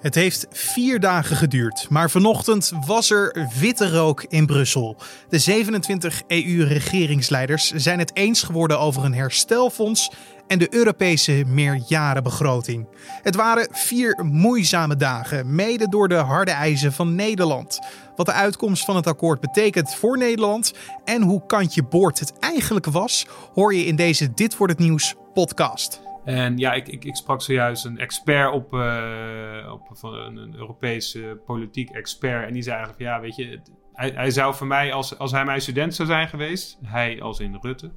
Het heeft vier dagen geduurd, maar vanochtend was er witte rook in Brussel. De 27 EU-regeringsleiders zijn het eens geworden over een herstelfonds en de Europese meerjarenbegroting. Het waren vier moeizame dagen, mede door de harde eisen van Nederland. Wat de uitkomst van het akkoord betekent voor Nederland en hoe kantje boord het eigenlijk was, hoor je in deze Dit wordt het nieuws podcast. En ja, ik, ik, ik sprak zojuist een expert op, uh, op van een, Europese politiek expert. En die zei eigenlijk ja, weet je, hij, zou voor mij, als, als hij mijn student zou zijn geweest, hij als in Rutte,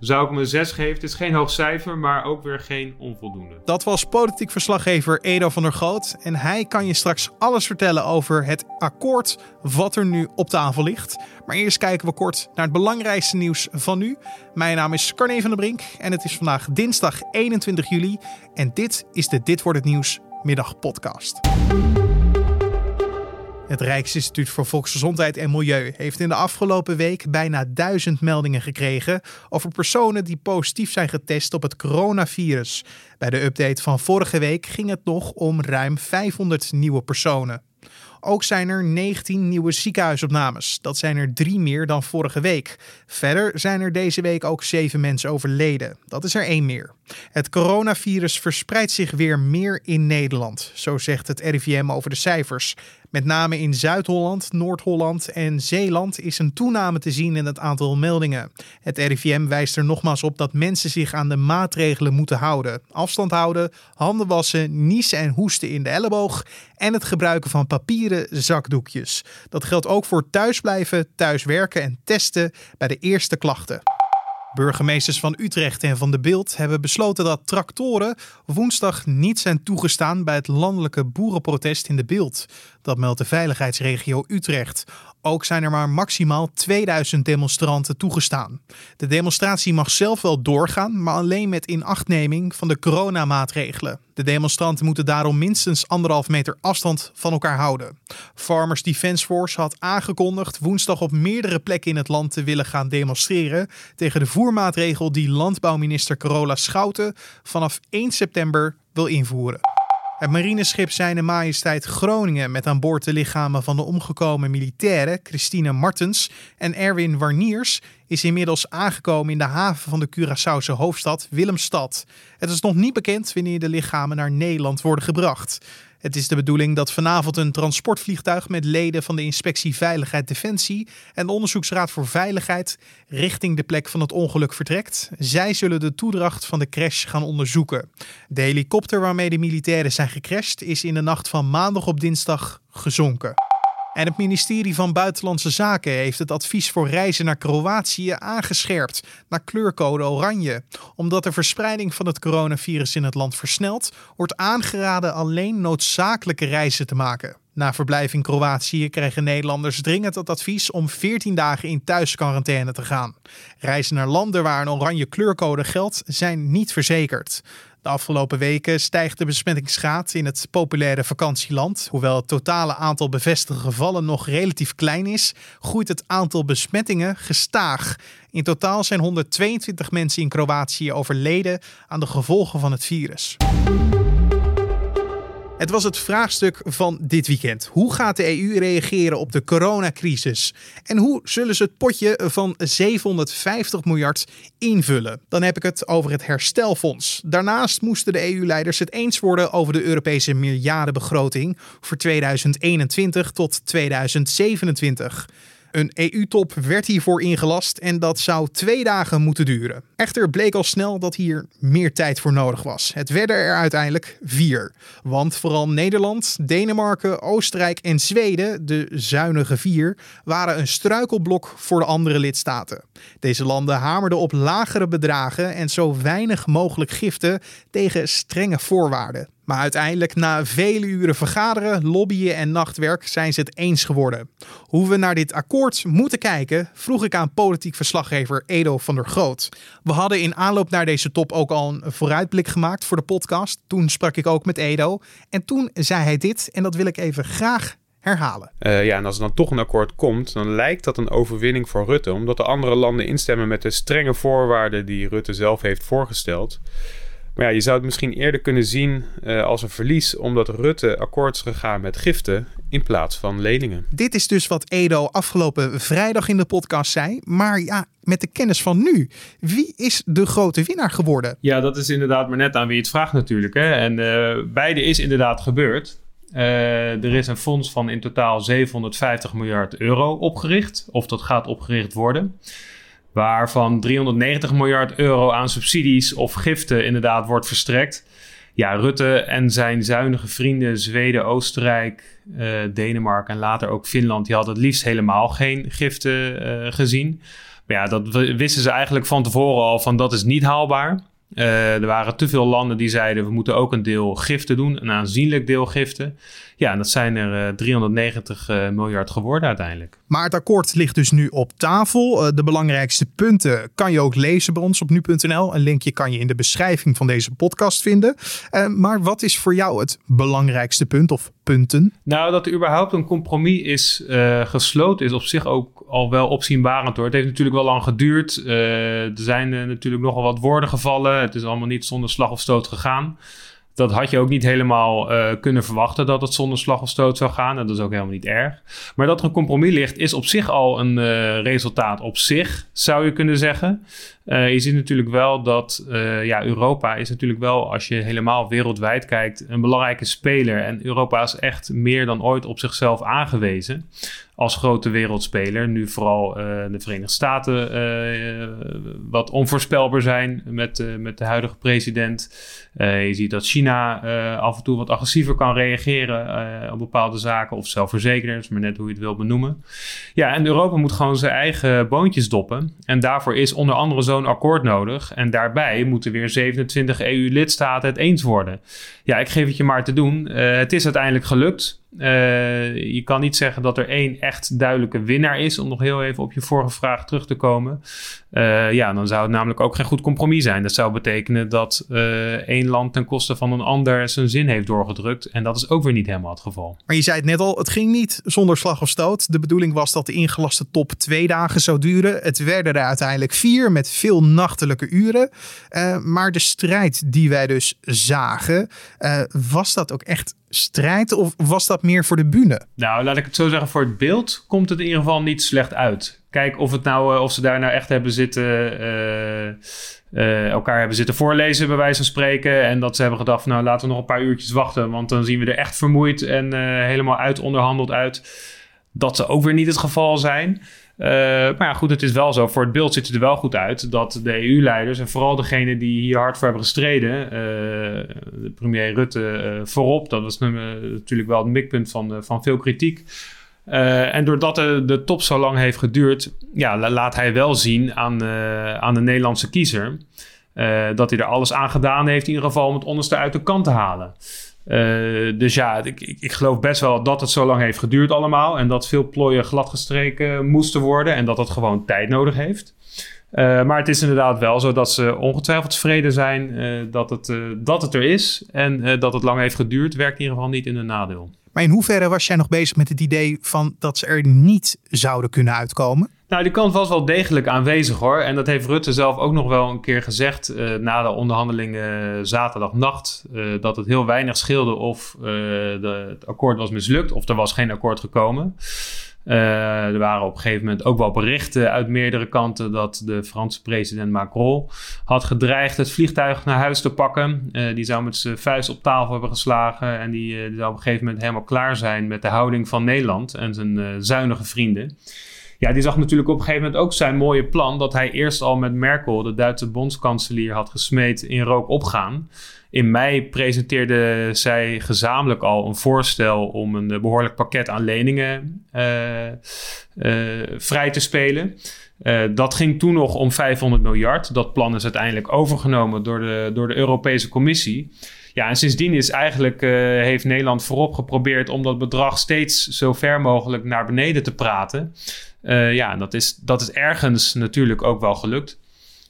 zou ik hem een 6 geven. Het is geen hoog cijfer, maar ook weer geen onvoldoende. Dat was politiek verslaggever Edo van der Goot. En hij kan je straks alles vertellen over het akkoord wat er nu op tafel ligt. Maar eerst kijken we kort naar het belangrijkste nieuws van nu. Mijn naam is Carne van der Brink en het is vandaag dinsdag 21 juli. En dit is de Dit wordt het nieuws middagpodcast. Het Rijksinstituut voor Volksgezondheid en Milieu heeft in de afgelopen week bijna duizend meldingen gekregen over personen die positief zijn getest op het coronavirus. Bij de update van vorige week ging het nog om ruim 500 nieuwe personen. Ook zijn er 19 nieuwe ziekenhuisopnames. Dat zijn er drie meer dan vorige week. Verder zijn er deze week ook zeven mensen overleden. Dat is er één meer. Het coronavirus verspreidt zich weer meer in Nederland, zo zegt het RIVM over de cijfers. Met name in Zuid-Holland, Noord-Holland en Zeeland is een toename te zien in het aantal meldingen. Het RIVM wijst er nogmaals op dat mensen zich aan de maatregelen moeten houden. Afstand houden, handen wassen, niezen en hoesten in de elleboog en het gebruiken van papieren zakdoekjes. Dat geldt ook voor thuisblijven, thuiswerken en testen bij de eerste klachten. Burgemeesters van Utrecht en van de Beeld hebben besloten dat tractoren woensdag niet zijn toegestaan bij het landelijke boerenprotest in de Beeld. Dat meldt de veiligheidsregio Utrecht. Ook zijn er maar maximaal 2000 demonstranten toegestaan. De demonstratie mag zelf wel doorgaan, maar alleen met inachtneming van de coronamaatregelen. De demonstranten moeten daarom minstens anderhalf meter afstand van elkaar houden. Farmers Defence Force had aangekondigd woensdag op meerdere plekken in het land te willen gaan demonstreren tegen de voermaatregel die landbouwminister Carola Schouten vanaf 1 september wil invoeren. Het marineschip Zijne Majesteit Groningen met aan boord de lichamen van de omgekomen militairen Christine Martens en Erwin Warniers is inmiddels aangekomen in de haven van de Curaçaose hoofdstad Willemstad. Het is nog niet bekend wanneer de lichamen naar Nederland worden gebracht. Het is de bedoeling dat vanavond een transportvliegtuig met leden van de Inspectie Veiligheid Defensie en de Onderzoeksraad voor Veiligheid richting de plek van het ongeluk vertrekt. Zij zullen de toedracht van de crash gaan onderzoeken. De helikopter waarmee de militairen zijn gecrashed is in de nacht van maandag op dinsdag gezonken. En het ministerie van Buitenlandse Zaken heeft het advies voor reizen naar Kroatië aangescherpt naar kleurcode oranje. Omdat de verspreiding van het coronavirus in het land versnelt, wordt aangeraden alleen noodzakelijke reizen te maken. Na verblijf in Kroatië krijgen Nederlanders dringend het advies om 14 dagen in thuisquarantaine te gaan. Reizen naar landen waar een oranje kleurcode geldt zijn niet verzekerd. Afgelopen weken stijgt de besmettingsgraad in het populaire vakantieland. Hoewel het totale aantal bevestigde gevallen nog relatief klein is, groeit het aantal besmettingen gestaag. In totaal zijn 122 mensen in Kroatië overleden aan de gevolgen van het virus. Het was het vraagstuk van dit weekend. Hoe gaat de EU reageren op de coronacrisis? En hoe zullen ze het potje van 750 miljard invullen? Dan heb ik het over het herstelfonds. Daarnaast moesten de EU-leiders het eens worden over de Europese miljardenbegroting voor 2021 tot 2027. Een EU-top werd hiervoor ingelast en dat zou twee dagen moeten duren. Echter bleek al snel dat hier meer tijd voor nodig was. Het werden er uiteindelijk vier. Want vooral Nederland, Denemarken, Oostenrijk en Zweden, de zuinige vier, waren een struikelblok voor de andere lidstaten. Deze landen hamerden op lagere bedragen en zo weinig mogelijk giften tegen strenge voorwaarden. Maar uiteindelijk, na vele uren vergaderen, lobbyen en nachtwerk, zijn ze het eens geworden. Hoe we naar dit akkoord moeten kijken, vroeg ik aan politiek verslaggever Edo van der Groot. We hadden in aanloop naar deze top ook al een vooruitblik gemaakt voor de podcast. Toen sprak ik ook met Edo. En toen zei hij dit, en dat wil ik even graag herhalen. Uh, ja, en als er dan toch een akkoord komt, dan lijkt dat een overwinning voor Rutte, omdat de andere landen instemmen met de strenge voorwaarden die Rutte zelf heeft voorgesteld. Maar ja, je zou het misschien eerder kunnen zien uh, als een verlies, omdat Rutte akkoord is gegaan met giften in plaats van leningen. Dit is dus wat Edo afgelopen vrijdag in de podcast zei. Maar ja, met de kennis van nu, wie is de grote winnaar geworden? Ja, dat is inderdaad maar net aan wie het vraagt natuurlijk. Hè? En uh, beide is inderdaad gebeurd. Uh, er is een fonds van in totaal 750 miljard euro opgericht. Of dat gaat opgericht worden waarvan 390 miljard euro aan subsidies of giften inderdaad wordt verstrekt. Ja, Rutte en zijn zuinige vrienden Zweden, Oostenrijk, uh, Denemarken en later ook Finland, die hadden het liefst helemaal geen giften uh, gezien. Maar ja, dat wisten ze eigenlijk van tevoren al van dat is niet haalbaar. Uh, er waren te veel landen die zeiden we moeten ook een deel giften doen, een aanzienlijk deel giften. Ja, en dat zijn er 390 uh, miljard geworden uiteindelijk. Maar het akkoord ligt dus nu op tafel. Uh, de belangrijkste punten kan je ook lezen bij ons op nu.nl. Een linkje kan je in de beschrijving van deze podcast vinden. maar wat is voor jou het belangrijkste punt of punten? Nou, dat er überhaupt een compromis is gesloten is op zich ook al wel opzienbarend hoor. Het heeft natuurlijk wel lang geduurd. er zijn natuurlijk nogal wat woorden gevallen. Het is allemaal niet zonder slag of stoot gegaan dat had je ook niet helemaal uh, kunnen verwachten dat het zonder slag of stoot zou gaan. En dat is ook helemaal niet erg. Maar dat er een compromis ligt, is op zich al een uh, resultaat op zich, zou je kunnen zeggen. Uh, je ziet natuurlijk wel dat ja, Europa is natuurlijk wel, als je helemaal wereldwijd kijkt, een belangrijke speler. En Europa is echt meer dan ooit op zichzelf aangewezen als grote wereldspeler. Nu vooral uh, de Verenigde Staten wat onvoorspelbaar zijn met, met de huidige president. je ziet dat China af en toe wat agressiever kan reageren op bepaalde zaken. Of zelfverzekerders, maar net hoe je het wil benoemen. Ja, en Europa moet gewoon zijn eigen boontjes doppen. En daarvoor is onder andere zo'n akkoord nodig. En daarbij moeten weer 27 EU-lidstaten het eens worden. Ja, ik geef het je maar te doen. het is uiteindelijk gelukt. Uh, je kan niet zeggen dat er één echt duidelijke winnaar is. Om nog heel even op je vorige vraag terug te komen. Uh, ja, dan zou het namelijk ook geen goed compromis zijn. Dat zou betekenen dat uh, één land ten koste van een ander zijn zin heeft doorgedrukt. En dat is ook weer niet helemaal het geval. Maar je zei het net al, het ging niet zonder slag of stoot. De bedoeling was dat de ingelaste top twee dagen zou duren. Het werden er uiteindelijk vier met veel nachtelijke uren. maar de strijd die wij dus zagen, was dat ook echt strijd of was dat meer voor de bühne? Nou, laat ik het zo zeggen, voor het beeld komt het in ieder geval niet slecht uit. Kijk of, het nou, uh, of ze daar nou echt hebben zitten, uh, uh, elkaar hebben zitten voorlezen, bij wijze van spreken. En dat ze hebben gedacht, nou laten we nog een paar uurtjes wachten, want dan zien we er echt vermoeid en helemaal uitonderhandeld uit. Dat ze ook weer niet het geval zijn. Uh, maar ja, goed, het is wel zo. Voor het beeld ziet het er wel goed uit dat de EU-leiders en vooral degene die hier hard voor hebben gestreden, uh, premier Rutte uh, voorop, dat was natuurlijk wel het mikpunt van, van veel kritiek. en doordat de, de, top zo lang heeft geduurd, ja, laat hij wel zien aan, aan de Nederlandse kiezer dat hij er alles aan gedaan heeft, in ieder geval om het onderste uit de kant te halen. Uh, dus ja, ik, ik, ik, geloof best wel dat het zo lang heeft geduurd allemaal. En dat veel plooien gladgestreken moesten worden. En dat dat gewoon tijd nodig heeft. Uh, maar het is inderdaad wel zo dat ze ongetwijfeld tevreden zijn uh, dat, het, dat het er is. En dat het lang heeft geduurd, werkt in ieder geval niet in hun nadeel. Maar in hoeverre was jij nog bezig met het idee van dat ze er niet zouden kunnen uitkomen? Nou, die kant was wel degelijk aanwezig hoor. En dat heeft Rutte zelf ook nog wel een keer gezegd uh, na de onderhandelingen zaterdagnacht. Uh, dat het heel weinig scheelde of uh, de, het akkoord was mislukt of er was geen akkoord gekomen. er waren op een gegeven moment ook wel berichten uit meerdere kanten dat de Franse president Macron had gedreigd het vliegtuig naar huis te pakken. die zou met zijn vuist op tafel hebben geslagen en die, die, zou op een gegeven moment helemaal klaar zijn met de houding van Nederland en zijn zuinige vrienden. Ja, die zag natuurlijk op een gegeven moment ook zijn mooie plan dat hij eerst al met Merkel, de Duitse bondskanselier, had gesmeed in rook opgaan. In mei presenteerde zij gezamenlijk al een voorstel om een behoorlijk pakket aan leningen uh, uh, vrij te spelen. Uh, dat ging toen nog om 500 miljard. Dat plan is uiteindelijk overgenomen door de, door de Europese Commissie. Ja, en sindsdien is eigenlijk, heeft Nederland voorop geprobeerd om dat bedrag steeds zo ver mogelijk naar beneden te praten. Uh, ja, dat is, dat is ergens natuurlijk ook wel gelukt.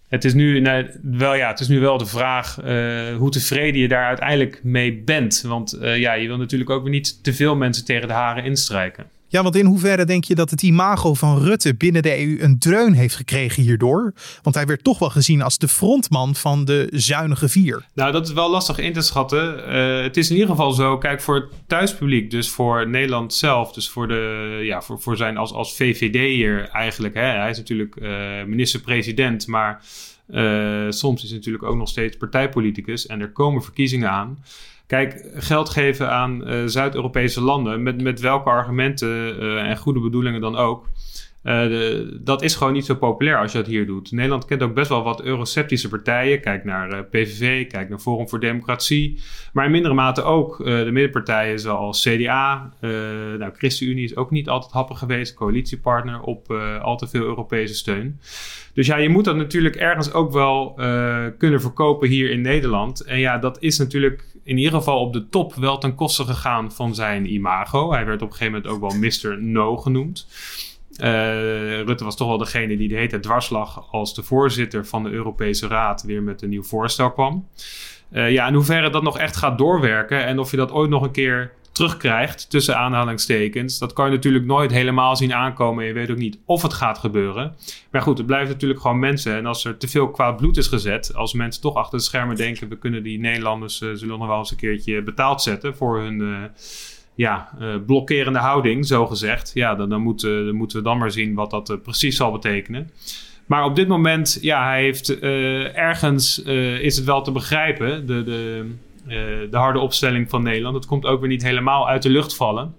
Het is nu, nou, wel, ja, het is nu wel de vraag uh, hoe tevreden je daar uiteindelijk mee bent. Want uh, ja, je wil natuurlijk ook weer niet te veel mensen tegen de haren instrijken. Ja, want in hoeverre denk je dat het imago van Rutte binnen de EU een dreun heeft gekregen hierdoor? Want hij werd toch wel gezien als de frontman van de zuinige vier. Nou, dat is wel lastig in te schatten. Uh, het is in ieder geval zo, kijk, voor het thuispubliek, dus voor Nederland zelf, dus voor, de, ja, voor, voor zijn als, als VVD'er eigenlijk. Hè, hij is natuurlijk uh, minister-president, maar uh, soms is hij natuurlijk ook nog steeds partijpoliticus en er komen verkiezingen aan. Kijk, geld geven aan uh, Zuid-Europese landen, met, met welke argumenten uh, en goede bedoelingen dan ook. De, dat is gewoon niet zo populair als je dat hier doet. Nederland kent ook best wel wat euroceptische partijen. Kijk naar PVV, kijk naar Forum voor Democratie. Maar in mindere mate ook de middenpartijen zoals CDA. nou, ChristenUnie is ook niet altijd happig geweest. Coalitiepartner op al te veel Europese steun. Dus ja, je moet dat natuurlijk ergens ook wel kunnen verkopen hier in Nederland. En ja, dat is natuurlijk in ieder geval op de top wel ten koste gegaan van zijn imago. Hij werd op een gegeven moment ook wel Mr. No genoemd. Uh, Rutte was toch wel degene die de hele dwarslag als de voorzitter van de Europese Raad weer met een nieuw voorstel kwam. Uh, ja, in hoeverre dat nog echt gaat doorwerken en of je dat ooit nog een keer terugkrijgt, tussen aanhalingstekens. Dat kan je natuurlijk nooit helemaal zien aankomen. En je weet ook niet of het gaat gebeuren. Maar goed, het blijft natuurlijk gewoon mensen. En als er te veel kwaad bloed is gezet, als mensen toch achter de schermen denken: we kunnen die Nederlanders uh, zullen nog wel eens een keertje betaald zetten voor hun. Uh, ja, uh, blokkerende houding, zo gezegd. Ja, dan, dan, moeten, dan moeten we dan maar zien wat dat precies zal betekenen. Maar op dit moment, ja, hij heeft ergens is het wel te begrijpen. De, de, eh, de harde opstelling van Nederland. Dat komt ook weer niet helemaal uit de lucht vallen.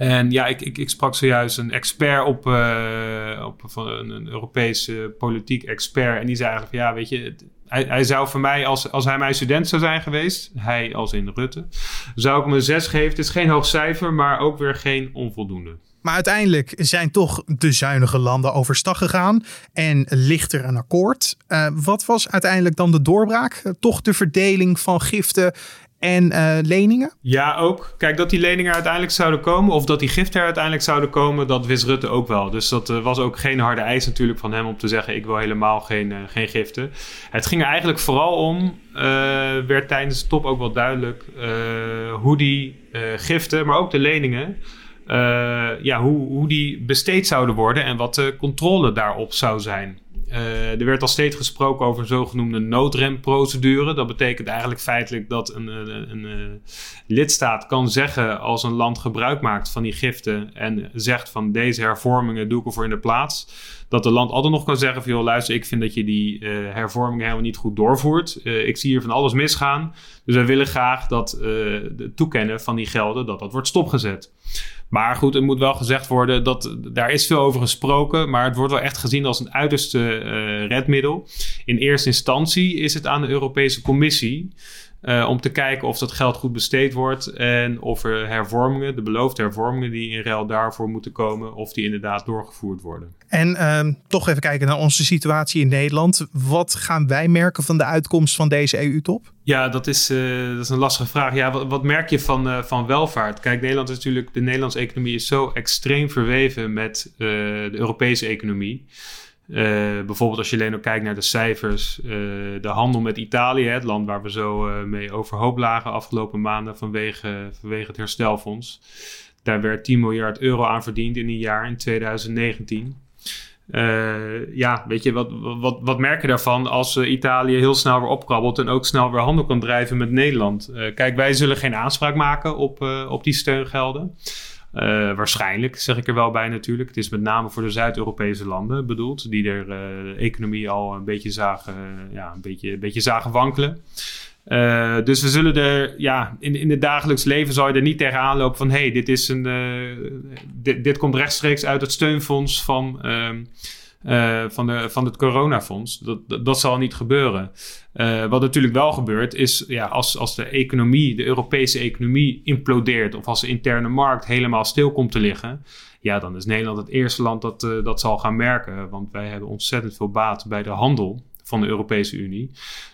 En ja, ik, ik, ik sprak zojuist een expert op, uh, op van een, Europese politiek expert. En die zei eigenlijk: ja, weet je, hij, hij, zou voor mij, als, als hij mijn student zou zijn geweest, hij als in Rutte, zou ik een 6 geven. Het is geen hoog cijfer, maar ook weer geen onvoldoende. Maar uiteindelijk zijn toch de zuinige landen overstag gegaan en ligt er een akkoord. Uh, wat was uiteindelijk dan de doorbraak? Uh, toch de verdeling van giften en uh, leningen? Ja, ook. Kijk, dat die leningen uiteindelijk zouden komen of dat die giften er uiteindelijk zouden komen, dat wist Rutte ook wel. Dus dat was ook geen harde eis natuurlijk van hem om te zeggen: ik wil helemaal geen, geen giften. Het ging er eigenlijk vooral om, werd tijdens de top ook wel duidelijk, hoe die giften, maar ook de leningen ja, hoe, hoe die besteed zouden worden en wat de controle daarop zou zijn. Uh, er werd al steeds gesproken over een zogenoemde noodremprocedure. Dat betekent eigenlijk feitelijk dat een, een, een, een, lidstaat kan zeggen als een land gebruik maakt van die giften en zegt van deze hervormingen doe ik ervoor in de plaats. Dat de land altijd nog kan zeggen van joh luister ik vind dat je die uh, hervormingen helemaal niet goed doorvoert. Uh, ik zie hier van alles misgaan. Dus wij willen graag dat het toekennen van die gelden dat dat wordt stopgezet. Maar goed, het moet wel gezegd worden dat daar is veel over gesproken. Maar het wordt wel echt gezien als een uiterste redmiddel. In eerste instantie is het aan de Europese Commissie. Uh, om te kijken of dat geld goed besteed wordt en of er hervormingen, de beloofde hervormingen die in ruil daarvoor moeten komen, of die inderdaad doorgevoerd worden. En uh, toch even kijken naar onze situatie in Nederland. Wat gaan wij merken van de uitkomst van deze EU-top? Ja, dat is, uh, dat is een lastige vraag. Ja, wat, wat merk je van, uh, van welvaart? Kijk, Nederland is natuurlijk, de Nederlandse economie is zo extreem verweven met de Europese economie. Uh, bijvoorbeeld als je alleen ook kijkt naar de cijfers, uh, de handel met Italië, het land waar we zo uh, mee overhoop lagen afgelopen maanden vanwege, vanwege het herstelfonds. Daar werd 10 miljard euro aan verdiend in een jaar in 2019. ja, weet je, wat, wat, wat merk je daarvan als Italië heel snel weer opkrabbelt en ook snel weer handel kan drijven met Nederland? kijk, wij zullen geen aanspraak maken op, op die steungelden. Uh, waarschijnlijk, zeg ik er wel bij natuurlijk. Het is met name voor de Zuid-Europese landen bedoeld, die er de economie al een beetje zagen, uh, ja, een beetje, een beetje zagen wankelen. dus we zullen er, ja, in, in het dagelijks leven zou je er niet tegenaan lopen van, hé, hey, dit is een, dit, dit komt rechtstreeks uit het steunfonds van ehm, uh, van, de, van het coronafonds. Dat, dat, zal niet gebeuren. Uh, wat natuurlijk wel gebeurt, is ja, als, als de economie, de Europese economie implodeert, of als de interne markt helemaal stil komt te liggen, ja, dan is Nederland het eerste land dat uh, dat zal gaan merken. Want wij hebben ontzettend veel baat bij de handel van de Europese Unie.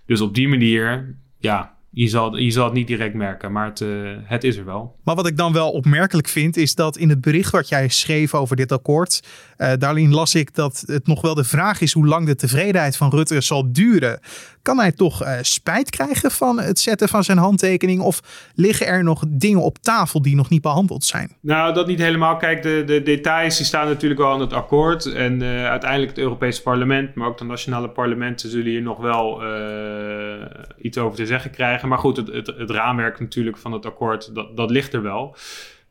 Dus op die manier, ja, je zal, je zal het niet direct merken, maar het, het is er wel. Maar wat ik dan wel opmerkelijk vind, is dat in het bericht wat jij schreef over dit akkoord, uh, daarin las ik dat het nog wel de vraag is hoe lang de tevredenheid van Rutte zal duren. Kan hij toch uh, spijt krijgen van het zetten van zijn handtekening? Of liggen er nog dingen op tafel die nog niet behandeld zijn? Nou, dat niet helemaal. Kijk, de, de details die staan natuurlijk wel in het akkoord. En uiteindelijk het Europese parlement, maar ook de nationale parlementen zullen hier nog wel iets over te zeggen krijgen. Maar goed, het, het, het raamwerk natuurlijk van het akkoord, dat, dat ligt er wel.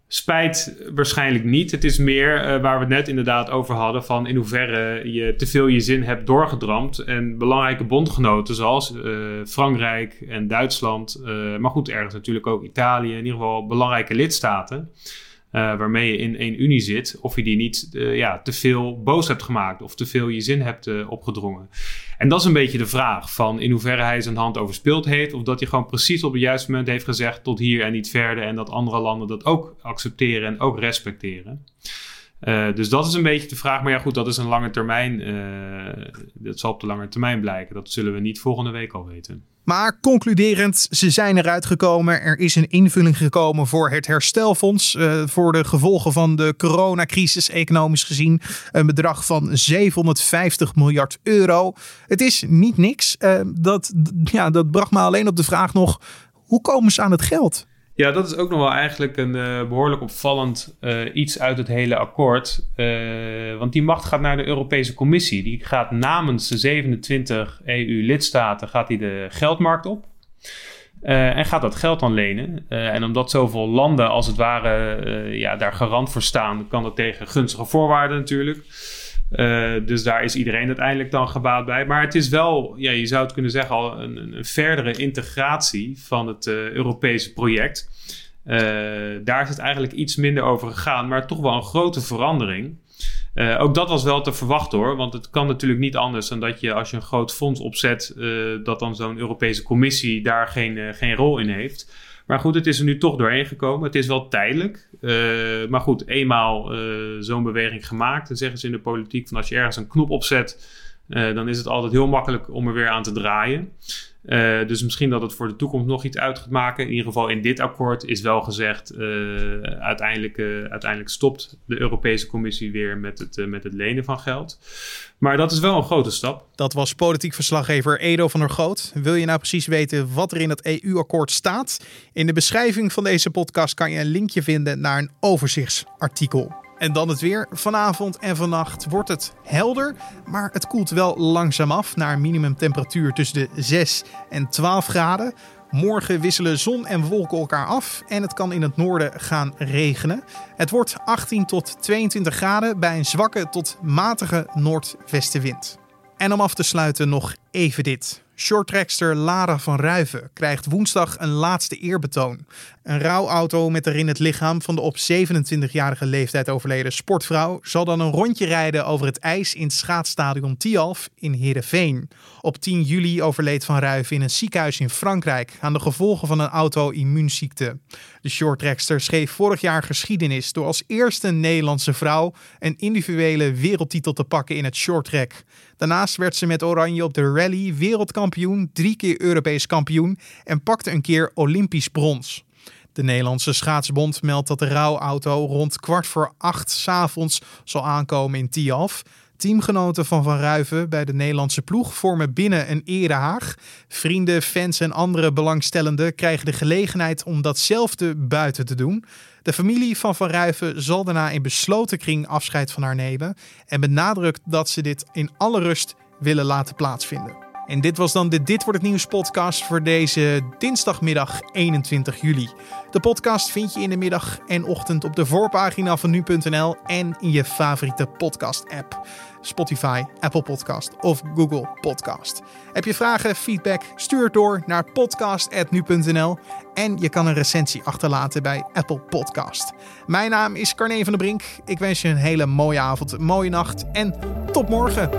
Spijt waarschijnlijk niet. Het is meer uh, waar we het net inderdaad over hadden: van in hoeverre je te veel je zin hebt doorgedramd. En belangrijke bondgenoten zoals uh, Frankrijk en Duitsland, uh, maar goed, ergens natuurlijk ook Italië, in ieder geval belangrijke lidstaten. Waarmee je in één unie zit, of je die niet ja, te veel boos hebt gemaakt of te veel je zin hebt opgedrongen. En dat is een beetje de vraag van in hoeverre hij zijn hand overspeeld heeft. Of dat hij gewoon precies op het juiste moment heeft gezegd tot hier en niet verder. En dat andere landen dat ook accepteren en ook respecteren. Uh, dus dat is een beetje de vraag. Maar ja, goed, dat is een lange termijn. Uh, dat zal op de lange termijn blijken. Dat zullen we niet volgende week al weten. Maar concluderend, ze zijn eruit gekomen. Er is een invulling gekomen voor het herstelfonds. Uh, voor de gevolgen van de coronacrisis, economisch gezien. Een bedrag van 750 miljard euro. Het is niet niks. dat, ja, dat bracht me alleen op de vraag nog: hoe komen ze aan het geld? Ja, dat is ook nog wel eigenlijk een uh, behoorlijk opvallend uh, iets uit het hele akkoord. Uh, want die macht gaat naar de Europese Commissie. Die gaat namens de 27 EU-lidstaten gaat de geldmarkt op. en gaat dat geld dan lenen. en omdat zoveel landen als het ware ja, daar garant voor staan, kan dat tegen gunstige voorwaarden natuurlijk. Uh, dus daar is iedereen uiteindelijk dan gebaat bij. Maar het is wel, ja, je zou het kunnen zeggen, al een, een verdere integratie van het uh, Europese project. Uh, daar is het eigenlijk iets minder over gegaan, maar toch wel een grote verandering. ook dat was wel te verwachten hoor, want het kan natuurlijk niet anders dan dat je als je een groot fonds opzet, dat dan zo'n Europese Commissie daar geen, geen rol in heeft. Maar goed, het is er nu toch doorheen gekomen. Het is wel tijdelijk. Uh, maar goed, eenmaal uh, zo'n beweging gemaakt, dan zeggen ze in de politiek van als je ergens een knop opzet, uh, dan is het altijd heel makkelijk om er weer aan te draaien. Uh, dus misschien dat het voor de toekomst nog iets uit gaat maken. In ieder geval in dit akkoord is wel gezegd, uh, uiteindelijk, uh, uiteindelijk stopt de Europese Commissie weer met het, met het lenen van geld. Maar dat is wel een grote stap. Dat was politiek verslaggever Edo van der Goot. Wil je nou precies weten wat er in het EU-akkoord staat? In de beschrijving van deze podcast kan je een linkje vinden naar een overzichtsartikel. En dan het weer. Vanavond en vannacht wordt het helder, maar het koelt wel langzaam af naar minimumtemperatuur tussen de 6 en 12 graden. Morgen wisselen zon en wolken elkaar af en het kan in het noorden gaan regenen. Het wordt 18 tot 22 graden bij een zwakke tot matige noordwestenwind. En om af te sluiten nog even dit. Shorttrackster Lara van Ruiven krijgt woensdag een laatste eerbetoon. Een rouwauto met erin het lichaam van de op 27-jarige leeftijd overleden sportvrouw zal dan een rondje rijden over het ijs in het schaatsstadion Tialf in Heerenveen. Op 10 juli overleed Van Ruiven in een ziekenhuis in Frankrijk aan de gevolgen van een auto-immuunziekte. De shorttrackster schreef vorig jaar geschiedenis door als eerste Nederlandse vrouw een individuele wereldtitel te pakken in het shorttrack. Daarnaast werd ze met Oranje op de rally wereldkampioen, drie keer Europees kampioen en pakte een keer Olympisch brons. De Nederlandse Schaatsbond meldt dat de rouwauto rond kwart voor acht s'avonds zal aankomen in Tialf. Teamgenoten van Van Ruiven bij de Nederlandse ploeg vormen binnen een erehaag. Vrienden, fans en andere belangstellenden krijgen de gelegenheid om datzelfde buiten te doen. De familie van Van Ruiven zal daarna in besloten kring afscheid van haar nemen en benadrukt dat ze dit in alle rust willen laten plaatsvinden. En dit was dan de Dit wordt het nieuws podcast voor deze dinsdagmiddag 21 juli. De podcast vind je in de middag en ochtend op de voorpagina van nu.nl en in je favoriete podcast app. Spotify, Apple Podcast of Google Podcast. Heb je vragen, feedback? Stuur het door naar podcast.nu.nl en je kan een recensie achterlaten bij Apple Podcast. Mijn naam is Carne van der Brink. Ik wens je een hele mooie avond, mooie nacht en tot morgen.